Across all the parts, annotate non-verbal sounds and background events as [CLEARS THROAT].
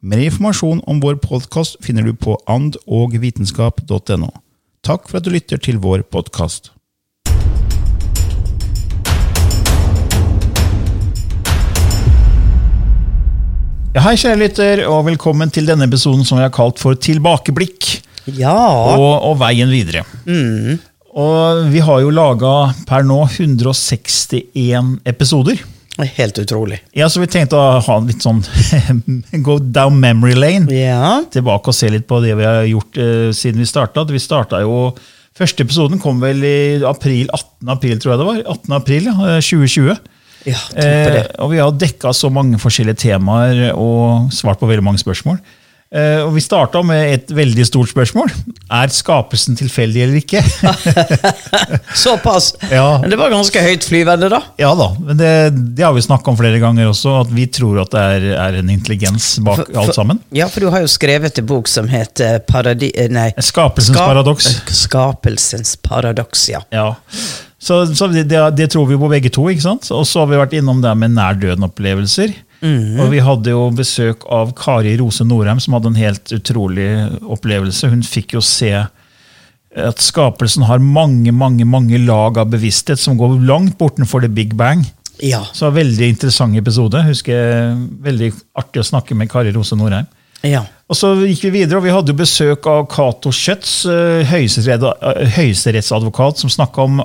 Mer informasjon om vår podkast finner du på andogvitenskap.no. Takk for at du lytter til vår podkast. Ja, hei, kjære lytter, og velkommen til denne episoden som vi har kalt for Tilbakeblikk Ja. og, og veien videre. Og vi har jo laga per nå 161 episoder. Helt utrolig. Ja, så vi tenkte å ha en litt sånn [LAUGHS] Go down memory lane. Ja. Tilbake og se litt på det vi har gjort eh, siden vi starta. Vi starta jo Første episoden kom vel i april, 18. april, tror jeg det var. 18. april, ja, eh, 2020. ja tenk på det. Eh, og vi har dekka så mange forskjellige temaer og svart på veldig mange spørsmål. Eh, og vi starta med et veldig stort spørsmål. Er skapelsen tilfeldig eller ikke? [LAUGHS] Såpass. Ja. Men det var ganske høyt flyvende, da. ja da, men det, det har vi snakka om flere ganger også, at vi tror at det er, er en intelligens bak For- alt sammen. Ja, for du har jo skrevet en bok som heter Paradi... eh, Nei. Skapelsens Skap- paradoks. Skapelsens paradoks, ja. Ja. Så, så det, det, tror vi på begge to. ikke sant? Og så har vi vært innom det med nær-døden-opplevelser. Og vi hadde jo besøk av Kari Rose Norheim, som hadde en helt utrolig opplevelse. Hun fikk jo se at skapelsen har mange mange, mange lag av bevissthet som går langt bortenfor the big bang. Ja. Så Veldig interessant episode. Husker jeg, Veldig artig å snakke med Kari Rose Norheim. ja. Og så gikk vi videre, og vi hadde jo besøk av Cato Schjøtz, eh, eh, høyesterettsadvokat, som snakka om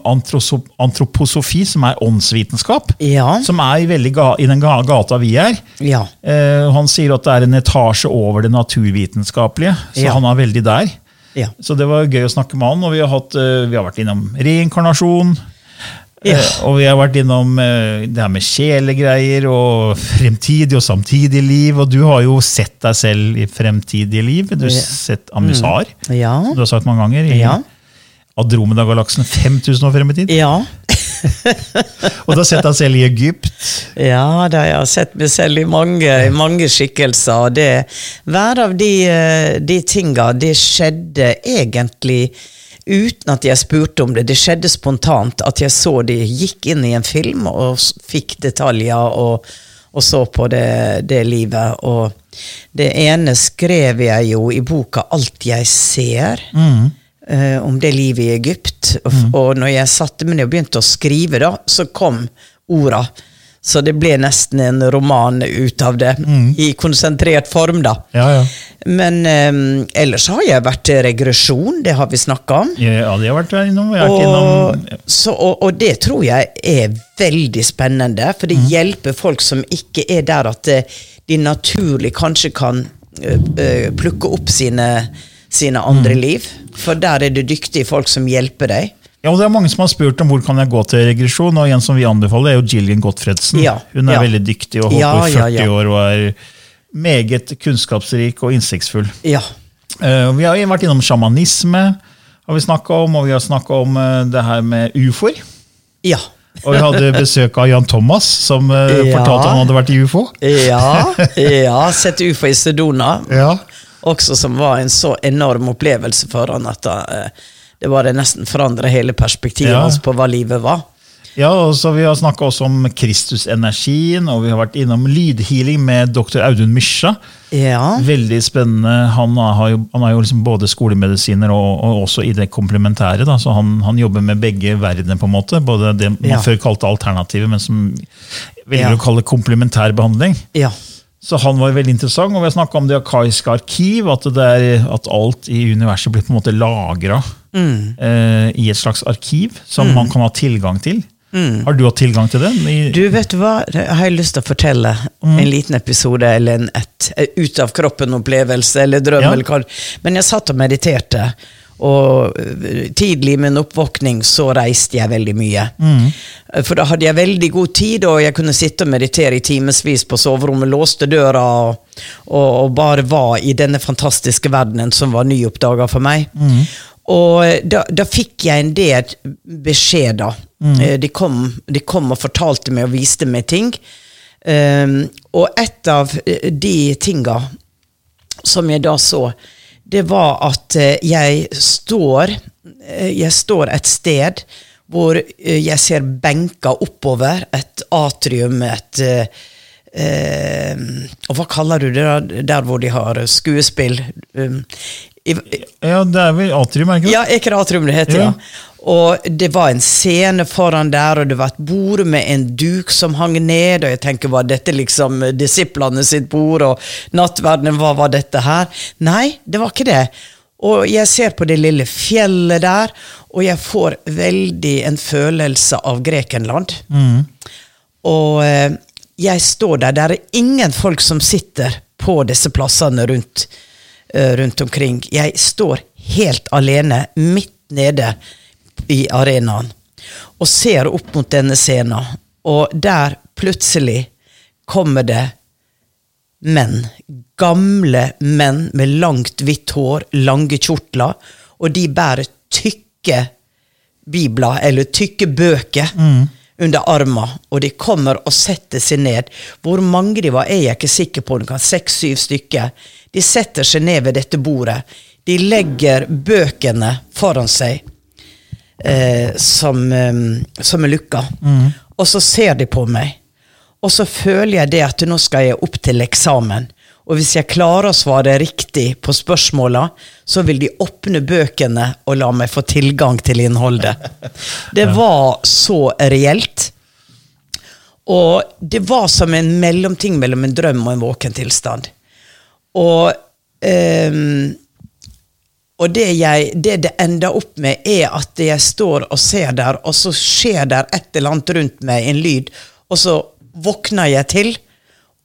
antroposofi, som er åndsvitenskap. Ja. Som er i, ga, i den ga- gata vi er. Ja. Eh, han sier at det er en etasje over det naturvitenskapelige, så Ja. han er veldig der. Ja. Så det var gøy å snakke med han, og vi har, hatt, eh, vi har vært innom reinkarnasjon. Ja. Eh, og vi har vært innom eh, det her med kjelegreier og fremtidig og samtidig liv. Og du har jo sett deg selv i fremtidige liv. Du har sett sett mm. Ja. som du har sagt mange ganger. I Ja. Andromeda-galaksen 5000 år frem i tid. Ja. [LAUGHS] Og du har sett deg selv i Egypt. Ja, da jeg har sett meg selv i mange, i mange skikkelser. Det, hver av de, eh, de tinga, det skjedde egentlig uten at jeg spurte om det. Det skjedde spontant. At jeg så de gikk inn i en film og fikk detaljer og, og så på det, det livet. Og det ene skrev jeg jo i boka 'Alt jeg ser'. eh, om det livet i Egypt. Og, og når jeg satte meg ned og begynte å skrive, da, så kom orda. Så det ble nesten en roman ut av det, i konsentrert form, da. Ja, ja. Men um, ellers har jeg vært til regresjon, det har vi snakka om. Ja, det har vært innom. Jeg Og, innom så, og, og det tror jeg er veldig spennende, for det hjelper folk som ikke er der at eh, de naturlig kanskje kan eh, eh, plukke opp sine, sine andre liv. For der er det dyktige folk som hjelper deg. Ja, og det er Mange som har spurt om hvor kan jeg gå til regresjon, og en som vi anbefaler, er jo Gillian Gottfredsen. Ja, Hun er ja. veldig dyktig og holdt på i 40 ja, ja. år og er meget kunnskapsrik og innsiktsfull. Ja. Uh, vi har jo vært innom sjamanisme, har vi om, og vi har snakka om uh, det her med ufoer. Ja. Og vi hadde besøk av Jan Thomas, som uh, fortalte han hadde vært i ufo. Ja, [LAUGHS] ja. Sett ufo i Sedona. Ja. Også som var en så enorm opplevelse for han at eh, det bare nesten forandra hele perspektivet Ja. hans på hva livet var. Ja, og så Vi har snakka også om Kristusenergien, og vi har vært innom lydhealing med dr. Audun Mysja. Ja. Veldig spennende. Han har jo, han er jo liksom både skolemedisiner og, og også i det komplementære. Da. Så han, han jobber med begge verdener, på en måte. Både det man Ja. før kalte alternativet, men som velger Ja. å kalle komplementær behandling. ja. Så han var veldig interessant, og vi har snakka om det akaiske arkiv. At, det er, at alt i universet blir på en måte lagra Mm. eh, i et slags arkiv som man kan ha tilgang til. Har du hatt tilgang til det? I, Mm. Du, vet du hva? jeg har lyst til å fortelle Mm. en liten episode, eller en et, ut av kroppen-opplevelse, eller drøm, Ja. eller Men jeg satt og mediterte, og øh, tidlig i min oppvåkning så reiste jeg veldig mye. Mm. For da hadde jeg veldig god tid, og jeg kunne sitte og meditere i timevis på soverommet, låste døra og, og, og bare var i denne fantastiske verdenen som var nyoppdaga for meg. Og da, da fikk jeg en del beskjeder. Mm. De, kom, de kom og fortalte meg og viste meg ting. Um, og et av eh, de tinga som jeg da så, det var at eh, jeg står eh, Jeg står et sted hvor eh, jeg ser benker oppover, et atrium, et Uh, eh, Og hva kaller du det da, der hvor de har skuespill? Um, i, ja, det er vel atrium, er det ikke det? ja, er ikke det atrium det heter, ja. Ja. Og det var en scene foran der, og det var et bord med en duk som hang ned, og jeg tenker, var dette liksom disiplene sitt bord, og nattverdenen, hva var dette her? Nei, det var ikke det. Og jeg ser på det lille fjellet der, og jeg får veldig en følelse av Grekenland. Og eh, jeg står der, det er ingen folk som sitter på disse plassene rundt, rundt omkring. Jeg står helt alene, midt nede i arenaen, og ser opp mot denne scenen. Og der plutselig kommer det menn. Gamle menn med langt, hvitt hår, lange kjortler, og de bærer tykke bibler, eller tykke bøker, under armen, og de kommer og setter seg ned. Hvor mange de var, er jeg ikke sikker på, det kan seks-syv stykker. De setter seg ned ved dette bordet. De legger bøkene foran seg, eh, som, eh, som er lukka, og så ser de på meg. Og så føler jeg det at nå skal jeg opp til eksamen. Og hvis jeg klarer å svare riktig på spørsmåla, så vil de åpne bøkene og la meg få tilgang til innholdet. Det var så reelt. Og det var som en mellomting mellom en drøm og en våken tilstand. Og, um, og det, jeg, det det ender opp med, er at jeg står og ser der, og så skjer der et eller annet rundt meg, en lyd, og så våkner jeg til,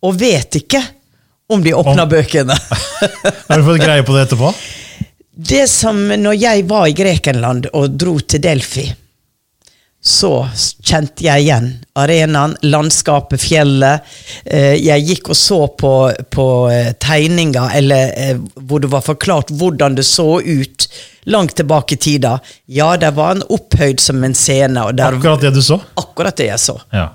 og vet ikke om de åpner Om- bøkene. [LAUGHS] Har du fått greie på det etterpå? Det som når jeg var i Grekenland og dro til Delfi, så kjente jeg igjen arenaen, landskapet, fjellet. Eh, Jeg gikk og så på, på eh, tegninger eller, eh, hvor det var forklart hvordan det så ut langt tilbake i tida. Ja, det var en opphøyd som en scene. Der, Akkurat det du så? akkurat det jeg så. Ja.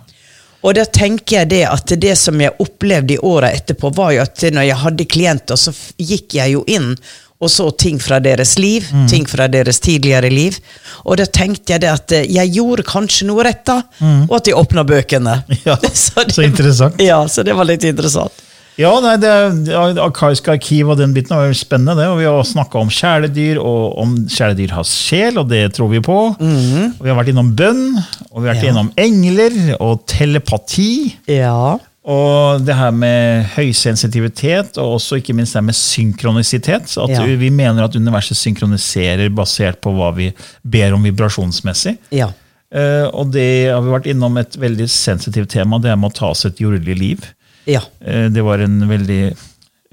Og da tenker jeg det at det som jeg opplevde i åra etterpå, var jo at når jeg hadde klienter, så gikk jeg jo inn og så ting fra deres liv, ting fra deres tidligere liv. Og da tenkte jeg det at eh, jeg gjorde kanskje noe rett da, og at de åpna bøkene. [LAUGHS] Ja, [LAUGHS] så interessant. Ja, så det var litt interessant. Ja, nei, det, akaiske Arkaiske arkiv og den biten var spennende. det, og Vi har snakka om kjæledyr, og om kjæledyr har sjel, og det tror vi på. Og Vi har vært innom bønn, og vi har vært Ja. innom engler og telepati. Ja. Og det her med høysensitivitet, og også ikke minst det her med synkronisitet. så At Ja. Vi mener at universet synkroniserer basert på hva vi ber om vibrasjonsmessig. Ja. Uh, og det har vi vært innom et veldig sensitivt tema, det er med å ta seg et jordelig liv. Ja. Uh, Det var en veldig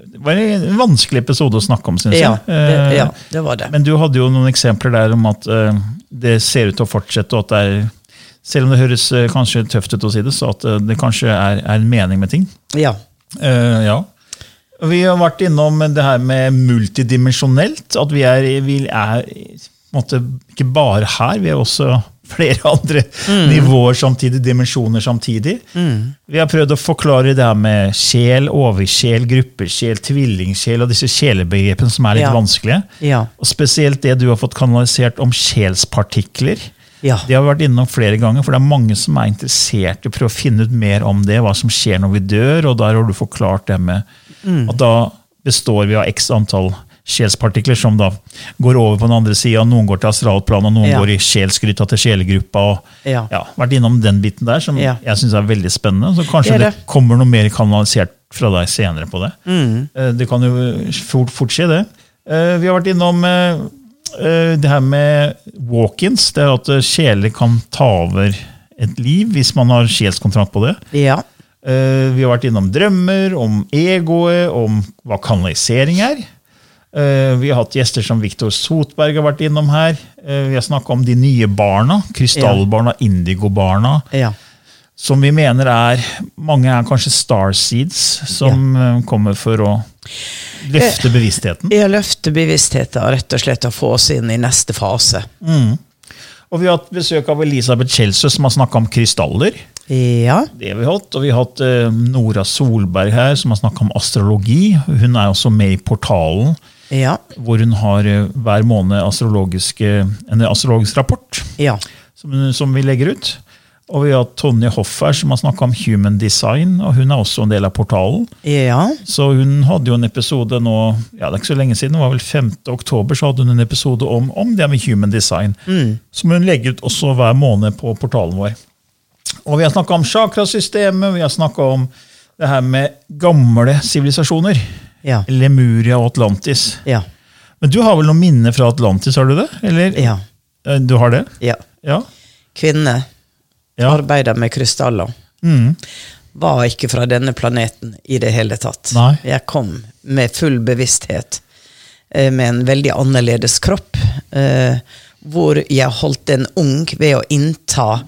det var en vanskelig episode å snakke om, syns Ja, jeg. det, Eh, ja, det var det. Men du hadde jo noen eksempler der om at det ser ut til å fortsette, og at det er selv om det høres eh, kanskje tøft ut å si det, så at eh, det kanskje er, er en mening med ting. Ja. Uh, ja. Vi har vært innom det her med multidimensjonelt. At vi er, vi er måte, ikke bare her, vi er også flere [LAUGHS] andre nivåer samtidig, dimensjoner samtidig. Vi har prøvd å forklare det her med sjel, oversjel, gruppesjel, tvillingsjel og disse sjelebegrepene som er litt Ja. vanskelige. Ja. Og spesielt det du har fått kanalisert om sjelspartikler. Ja. Det har vi vært innom flere ganger, for det er mange som er interessert i å prøve å finne ut mer om det, hva som skjer når vi dør, og der har du forklart det med at da består vi av x antall sjelspartikler som da går over på den andre sida. Noen går til astralplan, og noen Ja. går i sjelsgryta til sjelegruppa. og Ja. Vært innom den biten der, som Ja. jeg syns er veldig spennende. Så kanskje Det det, det. kommer noe mer kanalisert fra deg senere på det. Mm. Eh, Det kan jo fort, fort skje, det. Eh, Vi har vært innom eh, det her med walk-ins. Det er at eh, sjeler kan ta over et liv hvis man har sjelskontrakt på det. Ja. Eh, Vi har vært innom drømmer, om egoet, om hva kanalisering er. Eh, Vi har hatt gjester som Viktor Sotberg har vært innom her. Eh, Vi har snakka om de nye barna. Krystallbarna, indigobarna. Ja. Som vi mener er Mange er kanskje starseeds, som ja. kommer for å løfte bevisstheten. Ja, løfte bevisstheten rett og slett og få oss inn i neste fase. Og vi har hatt besøk av Elisabeth Kjelsø, som har snakka om krystaller. Ja. Det har vi hatt. Og vi har hatt eh, Nora Solberg her, som har snakka om astrologi. Hun er også med i Portalen, Ja. hvor hun har eh, hver måned en astrologisk rapport Ja. som, som vi legger ut. Og vi har Tonje Hoffer, som har snakka om human design, og hun er også en del av Portalen. Ja. Så hun hadde jo en episode nå, ja det er ikke så lenge siden, det var vel 5. oktober, så hadde hun en episode om, om det med human design. Som hun legger ut også hver måned på portalen vår. Og vi har snakka om chakrasystemet, vi har snakka om det her med gamle sivilisasjoner. Ja. Lemuria og Atlantis. Ja. Men du har vel noen minner fra Atlantis, har du det? Eller? Ja. Eh, Du har det? ja. Ja. Kvinne ja. arbeider med krystaller. Mm. Var ikke fra denne planeten i det hele tatt. Nei. Jeg kom med full bevissthet, eh, med en veldig annerledes kropp, eh, hvor jeg holdt en ung ved å innta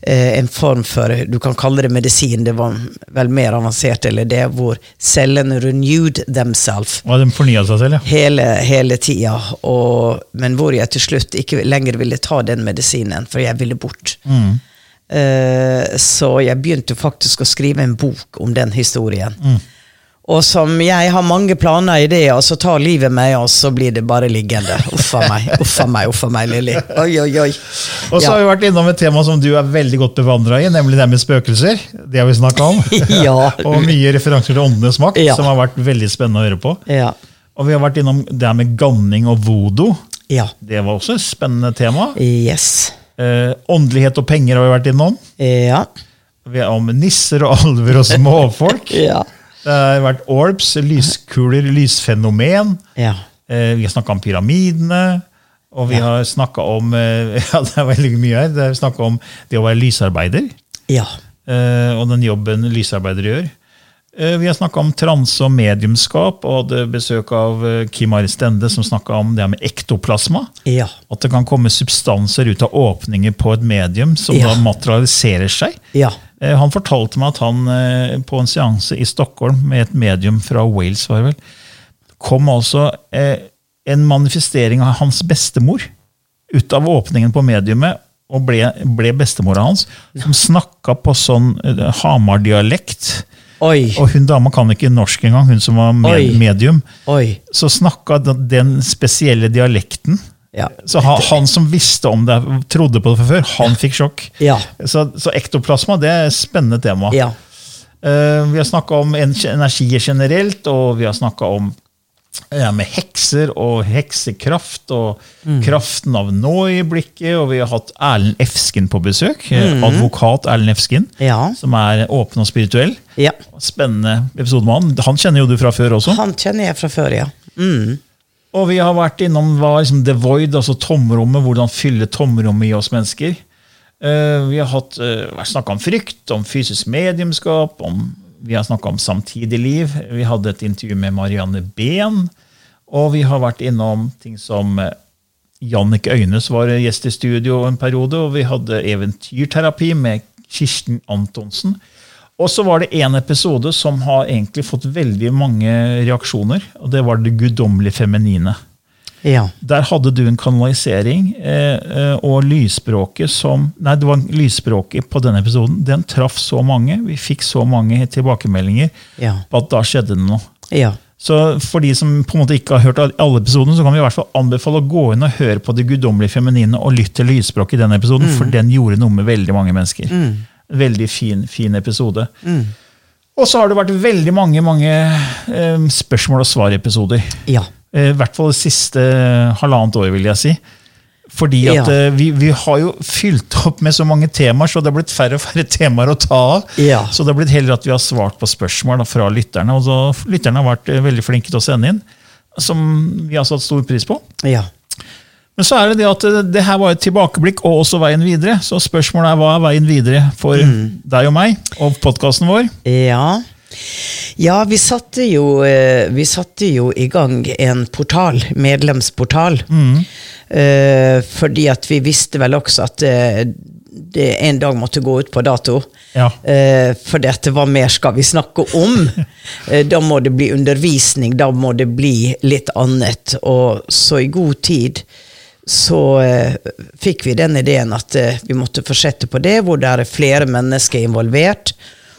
eh, en form for Du kan kalle det medisin, det var vel mer avansert, eller det, hvor cellene renewed themselves de fornya seg selv, ja. hele, hele tida. Og, men hvor jeg til slutt ikke lenger ville ta den medisinen, for jeg ville bort. Mm. Eh, så jeg begynte faktisk å skrive en bok om den historien. Og som jeg har mange planer i det, og så tar livet meg, og så blir det bare liggende. Uffa meg, uffa meg, uffa meg, Lilly. Oi, oi, oi. Og så Ja. har vi vært innom et tema som du er veldig godt bevandra i, nemlig det med spøkelser. Det har vi snakka om. [LAUGHS] Ja. [LAUGHS] og mye referanser til åndenes makt, Ja. som har vært veldig spennende å høre på. Ja. Og vi har vært innom det med ganning og vodo. Ja. Det var også et spennende tema. Yes. Eh, åndelighet og penger har vi vært innom. Ja. Vi er om nisser og alver og småfolk. [LAUGHS] Ja. Det har vært orbs, lyskuler, lysfenomen. Ja. Eh, vi har snakka om pyramidene. Og vi har snakka om eh, [LAUGHS] Ja, det er veldig mye her. Det er om det å være lysarbeider. Ja. eh, og den jobben lysarbeidere gjør. Eh, Vi har snakka om transe og mediumskap, og hadde besøk av eh, Kim Ari Stende, som snakka om det med ektoplasma. Ja. At det kan komme substanser ut av åpninger på et medium som Ja. da materialiserer seg. Ja. Eh, Han fortalte meg at han på en seanse i Stockholm med et medium fra Wales var vel, kom altså en manifestering av hans bestemor ut av åpningen på mediumet og ble, ble bestemora hans, som snakka på sånn Hamar-dialekt. Oi. Og hun dama kan ikke norsk engang, hun som var med, Oi. medium. Oi. Så snakka den, spesielle dialekten. Ja. Så han, han som visste om det, trodde på det fra før, han fikk sjokk. Ja. Så, så ektoplasma det er et spennende tema. Ja. Uh, vi har snakka om energi generelt, og vi har snakka om ja, med hekser og heksekraft og Mm. kraften av nå i blikket. Og vi har hatt Erlend Efsken på besøk. eh, Mm. Advokat Erlend Efsken, Ja. som er åpen og spirituell. ja. Spennende episode med han. Han kjenner jo du fra før også. Han kjenner jeg fra før, ja. Mm. Og vi har vært innom hva liksom the void, altså tomrommet, hvordan fylle tomrommet i oss mennesker. Uh, vi har hatt, uh, snakka om frykt, om fysisk mediumskap, om, vi har snakka om samtidig liv. Vi hadde et intervju med Marianne Behn. Og vi har vært innom ting som eh, Jannicke Øynes var gjest i studio en periode, og vi hadde eventyrterapi med Kirsten Antonsen. Og så var det en episode som har egentlig fått veldig mange reaksjoner, og det var det guddommelige feminine. Ja. Der hadde du en kanalisering, eh, eh, og lysspråket som Nei, det var lysspråket på denne episoden. Den traff så mange. Vi fikk så mange tilbakemeldinger Ja. på at da skjedde det noe. Ja. Så for de som på en måte ikke har hørt alle episodene, så kan vi i hvert fall anbefale å gå inn og høre på Det guddommelige feminine og lytte til lysspråket i den episoden, for den gjorde noe med veldig mange mennesker. Veldig fin, fin episode. Og så har det vært veldig mange mange eh, spørsmål og svar-episoder. Ja. Eh, I hvert fall det siste halvannet året, vil jeg si. Fordi at Ja. eh, vi, vi har jo fylt opp med så mange temaer, så det har blitt færre og færre [LAUGHS] temaer å ta av. Ja. Så det har blitt heller at vi har svart på spørsmål da, fra lytterne. Og så lytterne har vært eh, veldig flinke til å sende inn, som vi har satt stor pris på. Ja. Men så er det det at eh, det her var et tilbakeblikk og også veien videre. Så spørsmålet er hva er veien videre for deg og meg og podkasten vår? Ja. Ja, vi satte, jo, eh, vi satte jo i gang en portal, medlemsportal. Eh, fordi at vi visste vel også at det, det en dag måtte gå ut på dato. Ja. Eh, for dette hva mer skal vi snakke om? [LAUGHS] Eh, da må det bli undervisning, da må det bli litt annet. Og så i god tid så eh, fikk vi den ideen at eh, vi måtte fortsette på det, hvor det er flere mennesker involvert.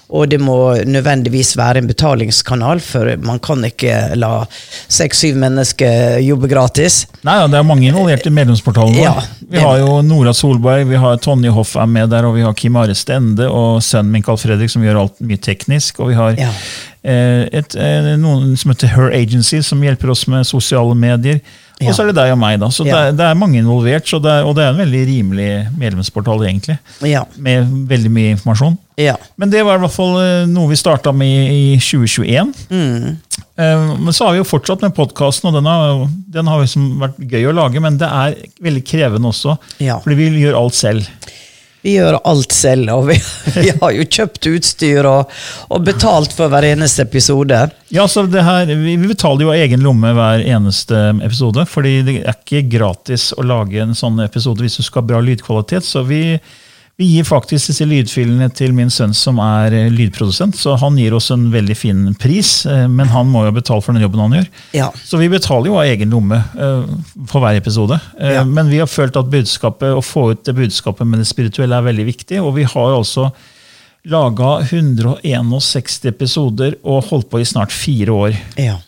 Og det må nødvendigvis være en betalingskanal, for man kan ikke la seks-syv mennesker jobbe gratis. Nei, ja, Det er mange involvert i medlemsportalen vår. Ja, vi har jo Nora Solberg, vi har Tonje Hoff er med der, og vi har Kim Are Stende og sønnen min Carl Fredrik som gjør alt mye teknisk. Og vi har Ja. eh, et, eh, noen som heter Her Agency, som hjelper oss med sosiale medier. Ja. Og så er det deg og meg, da. Så det, er, det er mange involvert. Så det er, og det er en veldig rimelig medlemsportal, egentlig. Ja. Med veldig mye informasjon. Ja. Men det var i hvert fall eh, noe vi starta med i 2021. Mm. Eh, Men så har vi jo fortsatt med podkasten, og den har, den har liksom vært gøy å lage, men det er veldig krevende også. Ja. Fordi vi gjør alt selv. Vi gjør alt selv, og vi, [LAUGHS] vi har jo kjøpt utstyr og, og betalt for hver eneste episode. Ja, så det her, vi, vi betaler jo av egen lomme hver eneste episode, fordi det er ikke gratis å lage en sånn episode hvis du skal ha bra lydkvalitet. Så vi, vi gir faktisk disse lydfilene til min sønn som er eh, lydprodusent, så han gir oss en veldig fin pris, eh, men han må jo betale for den jobben han gjør. Ja. Så vi betaler jo av egen lomme eh, for hver episode. Ja. Men vi har følt at budskapet, å få ut det budskapet med det spirituelle er veldig viktig. Og vi har altså laga 161 episoder og holdt på i snart fire år. Ja.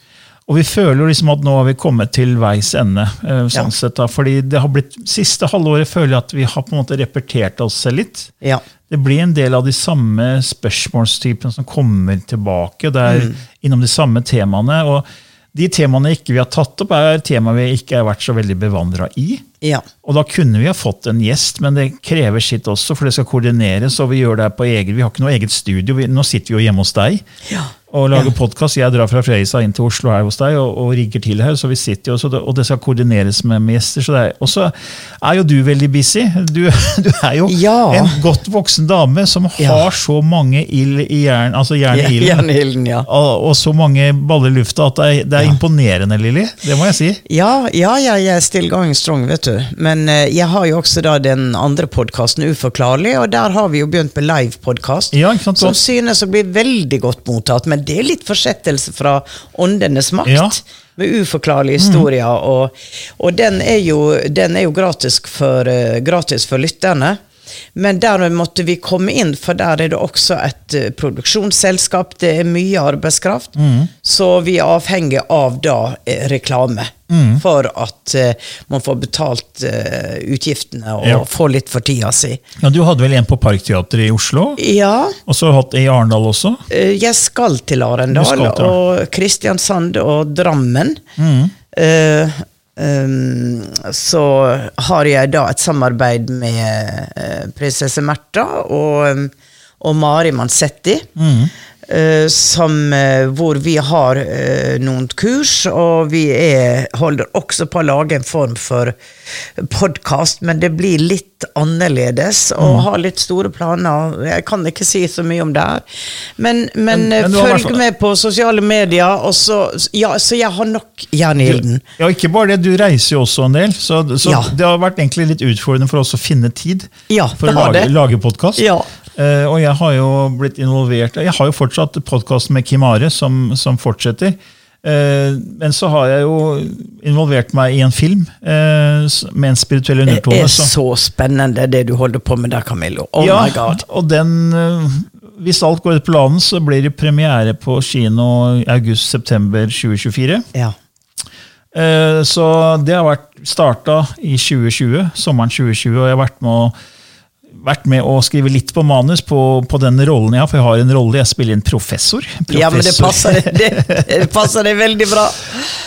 Og vi føler jo liksom at nå har vi kommet til veis ende. eh, sånn Ja. sett da, fordi det har blitt, Siste halvåret føler jeg at vi har på en måte repetert oss selv litt. Ja. Det blir en del av de samme spørsmålstypene som kommer tilbake. Det er Mm. innom de samme temaene. og De temaene ikke vi har tatt opp, er temaer vi ikke har vært så veldig bevandra i. Ja. Og da kunne vi ha fått en gjest, men det krever sitt også, for det skal koordineres. og Vi gjør det på egen, vi har ikke noe eget studio. Vi, nå sitter vi jo hjemme hos deg Ja. Og lager podkast. Jeg drar fra Fredrikstad inn til Oslo her hos deg og, og rigger til her. så vi sitter jo, det, Og det skal koordineres med, med gjester. så det er, Og så er jo du veldig busy. Du, [LAUGHS] du er jo Ja. en godt voksen dame som Ja. har så mange ild i jern, altså jern i ilden. Ja. Og, og så mange baller i lufta at det er, det er Ja. imponerende, Lilly. Det må jeg si. Ja, ja, ja, jeg er still going strong, vet du. Men uh, jeg har jo også da den andre podkasten Uforklarlig, og der har vi jo begynt med livepodkast. Ja. Som synes å bli veldig godt mottatt, men det er litt forsettelse fra Åndenes makt. Ja. Med uforklarlige historier, og, og den, er jo, den er jo gratis for, eh, gratis for lytterne. Men der måtte vi komme inn, for der er det også et eh, produksjonsselskap. Det er mye arbeidskraft. Så vi er avhengig av da eh, reklame. For at uh, man får betalt uh, utgiftene og Ja. får litt for tida si. Ja, Du hadde vel en på Parkteatret i Oslo? Ja, Og så hatt i Arendal også? jeg skal til Arendal og Kristiansand og Drammen. Eh, ehm, så har jeg da et samarbeid med eh, prinsesse Märtha og, og Mari Mansetti. eh, som, eh, hvor vi har eh, noen kurs, og vi er, holder også på å lage en form for podkast, men det blir litt annerledes, og har litt store planer. Jeg kan ikke si så mye om det her. Men, men, Men- eh, men følg med på sosiale medier, og så, ja, så jeg har nok jern i ilden. Ja, ikke bare det, du reiser jo også en del, så, så Ja. det har vært egentlig litt utfordrende for oss å finne tid Ja, for å lage, lage podkast. Ja. Og jeg har jo blitt involvert Jeg har jo fortsatt podkasten med Kim Are, som, som fortsetter. Eh, men så har jeg jo involvert meg i en film eh, med en spirituell undertone. Det er så- spennende det du holder på med der, Camillo. Oh ja, my god. Og den, eh, hvis alt går etter planen, så blir det premiere på kino august-september 2024. Ja. Eh, Så det har vært starta i 2020, sommeren 2020, og jeg har vært med å vært med å skrive litt på manus på, på den rollen jeg har, for jeg har en rolle, jeg spiller en professor. ja, men det passer, det, det passer deg veldig bra.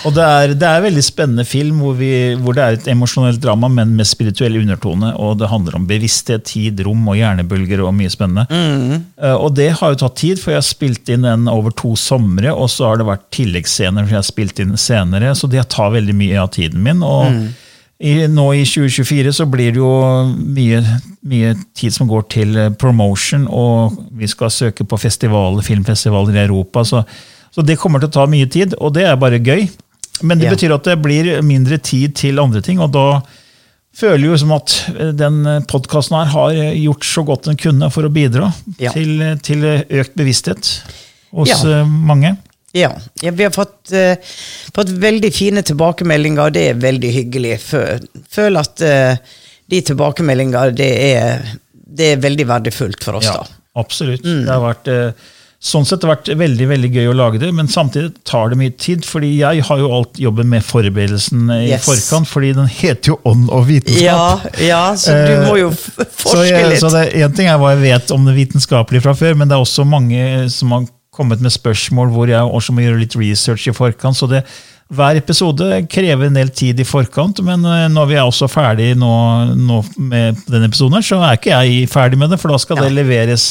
Og det er, det er en veldig spennende film hvor, vi, hvor det er et emosjonelt drama, men med spirituell undertone. Og det handler om bevissthet, tid, rom og hjernebølger og mye spennende. Eh, Og det har jo tatt tid, for jeg har spilt inn den over to somre, og så har det vært tilleggsscener som jeg har spilt inn senere, så det tar veldig mye av tiden min. og i, nå i 2024 så blir det jo mye, mye tid som går til eh, promotion, og vi skal søke på festivaler, filmfestivaler i Europa. Så, så det kommer til å ta mye tid, og det er bare gøy. Men det Ja. betyr at det blir mindre tid til andre ting, og da føler jo som at eh, den podkasten her har eh, gjort så godt den kunne for å bidra Ja. til, til økt bevissthet hos Ja. mange. Ja, ja vi har fått, eh, fått veldig fine tilbakemeldinger, og det er veldig hyggelig. Føl, at eh, de tilbakemeldinger, det er, det er veldig verdifullt for oss, Ja, da. absolutt. Mm. Det har vært, eh, sånn sett har det vært veldig veldig gøy å lage det, men samtidig tar det mye tid. fordi jeg har jo alt jobben med forberedelsen i Yes. forkant, fordi den heter jo Ånd og vitenskap. Ja, ja, så du må jo forske Så, jeg, litt. så En ting er hva jeg vet om det vitenskapelige fra før, men det er også mange som har kommet med spørsmål hvor jeg også må gjøre litt research i forkant. så det hver episode krever en del tid i forkant, men eh, når vi er også ferdig nå, nå med denne episoden, her, så er ikke jeg ferdig med det, for da skal Ja. det leveres.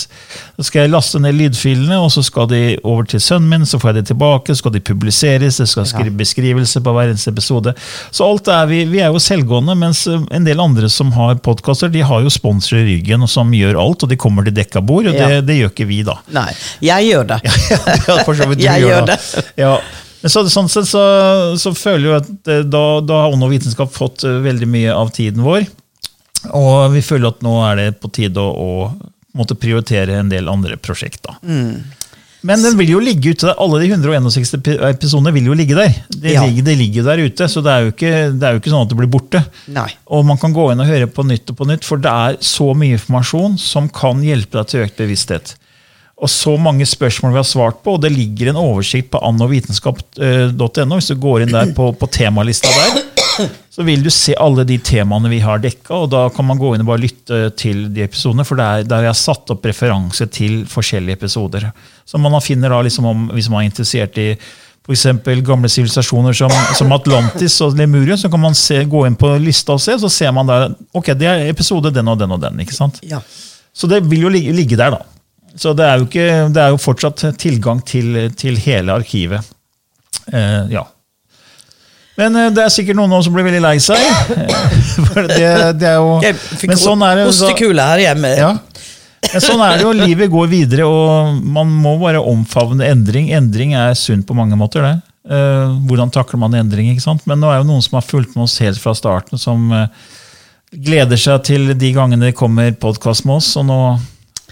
Da skal jeg laste ned lydfilene, og så skal de over til sønnen min, så får jeg det tilbake, så skal de publiseres, det skal skrive beskrivelse på hver eneste episode. Så alt er vi, vi er jo selvgående, mens eh, en del andre som har podkaster, de har jo sponsorer i ryggen som gjør alt, og de kommer til dekka bord, og det, Ja. det gjør ikke vi, da. Nei, jeg gjør det. [LAUGHS] Ja, for så vidt du Jeg gjør da. det. Ja. Men så, sånn sett så, så føler jeg at eh, da, da har Ånd og vitenskap fått eh, veldig mye av tiden vår. Og vi føler at nå er det på tide å, å måtte prioritere en del andre prosjekter. Mm. Men den vil jo ligge ute der. Alle de 161 epi- episodene vil jo ligge der. Det, Ja. ligger, det ligger der ute, så det er, jo ikke, det er jo ikke sånn at det blir borte. Nei. Og man kan gå inn og høre på nytt og på nytt, for det er så mye informasjon som kan hjelpe deg til økt bevissthet. Og så mange spørsmål vi har svart på, og det ligger en oversikt på annovitenskap.no. Hvis du går inn der på, på temalista der, så vil du se alle de temaene vi har dekka, og da kan man gå inn og bare lytte til de episodene, for der, der har jeg satt opp referanse til forskjellige episoder. Så man finner da liksom om, hvis man er interessert i eksempel gamle sivilisasjoner som, som Atlantis og Lemuria, så kan man se, gå inn på lista og se, så ser man der ok, det er episode den og den og den. ikke sant? Ja. Så det vil jo ligge, ligge der, da. Så det er jo, ikke, det er jo fortsatt tilgang til, til hele arkivet. Eh, ja. Men eh, det er sikkert noen nå som blir veldig lei seg. Eh, For det, det er jo [LAUGHS] Jeg fikk Men sånn er det. så- ostekule her hjemme. ja. Men sånn er det jo. Livet går videre, og man må bare omfavne endring. Endring er sunt på mange måter. det. Eh, hvordan takler man endring? ikke sant? Men nå er jo noen som har fulgt med oss helt fra starten, som gleder seg til de gangene det kommer podkast med oss. Og nå,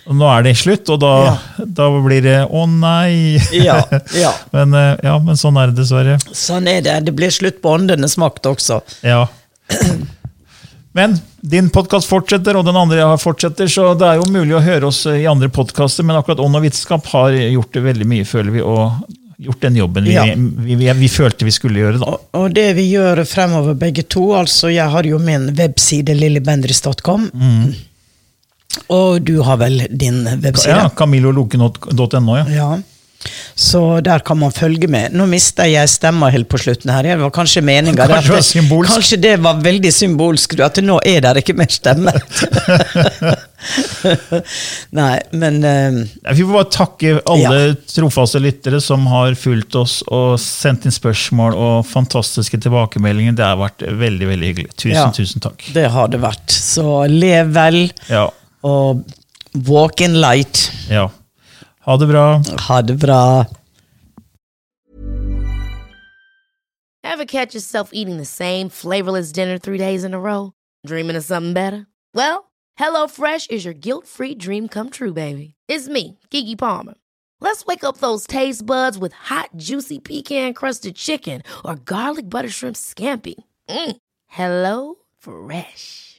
nå er det slutt, og da, da blir det 'å nei'. Ja, ja. [LAUGHS] men, eh, ja, men sånn er det dessverre. Sånn er det. Det blir slutt på åndenes makt også. Ja. [CLEARS THROAT] Men din podkast fortsetter, og den andre jeg har fortsetter, så det er jo mulig å høre oss i andre podkaster, men akkurat Ånd og vitenskap har gjort det veldig mye, føler vi, og gjort den jobben vi, Ja. vi, vi, vi følte vi skulle gjøre. da. Og, og det vi gjør fremover begge to, altså jeg har jo min webside lillybendris.com. Mm. Og du har vel din webside? Ja, Camilloloken.no, ja. Ja. Så der kan man følge med. Nå mista jeg stemma helt på slutten her. Det var kanskje meninga. Kanskje det var. Kanskje det var veldig symbolsk, at nå er det ikke mer stemme. [LAUGHS] Nei, men uh, Vi får bare takke alle Ja. trofaste lyttere som har fulgt oss og sendt inn spørsmål og fantastiske tilbakemeldinger. Det har vært veldig veldig hyggelig. Tusen, Ja. tusen takk. det har det vært. Så lev vel, Ja, og walk in light. ja. Ha det bra. Ha det bra. Ever catch yourself eating the same flavorless dinner three days in a row? Dreaming of something better? Well, HelloFresh is your guilt free dream come true, baby. It's me, Kiki Palmer. Let's wake up those taste buds with hot, juicy pecan crusted chicken or garlic butter shrimp scampi. Mm. Hello Fresh.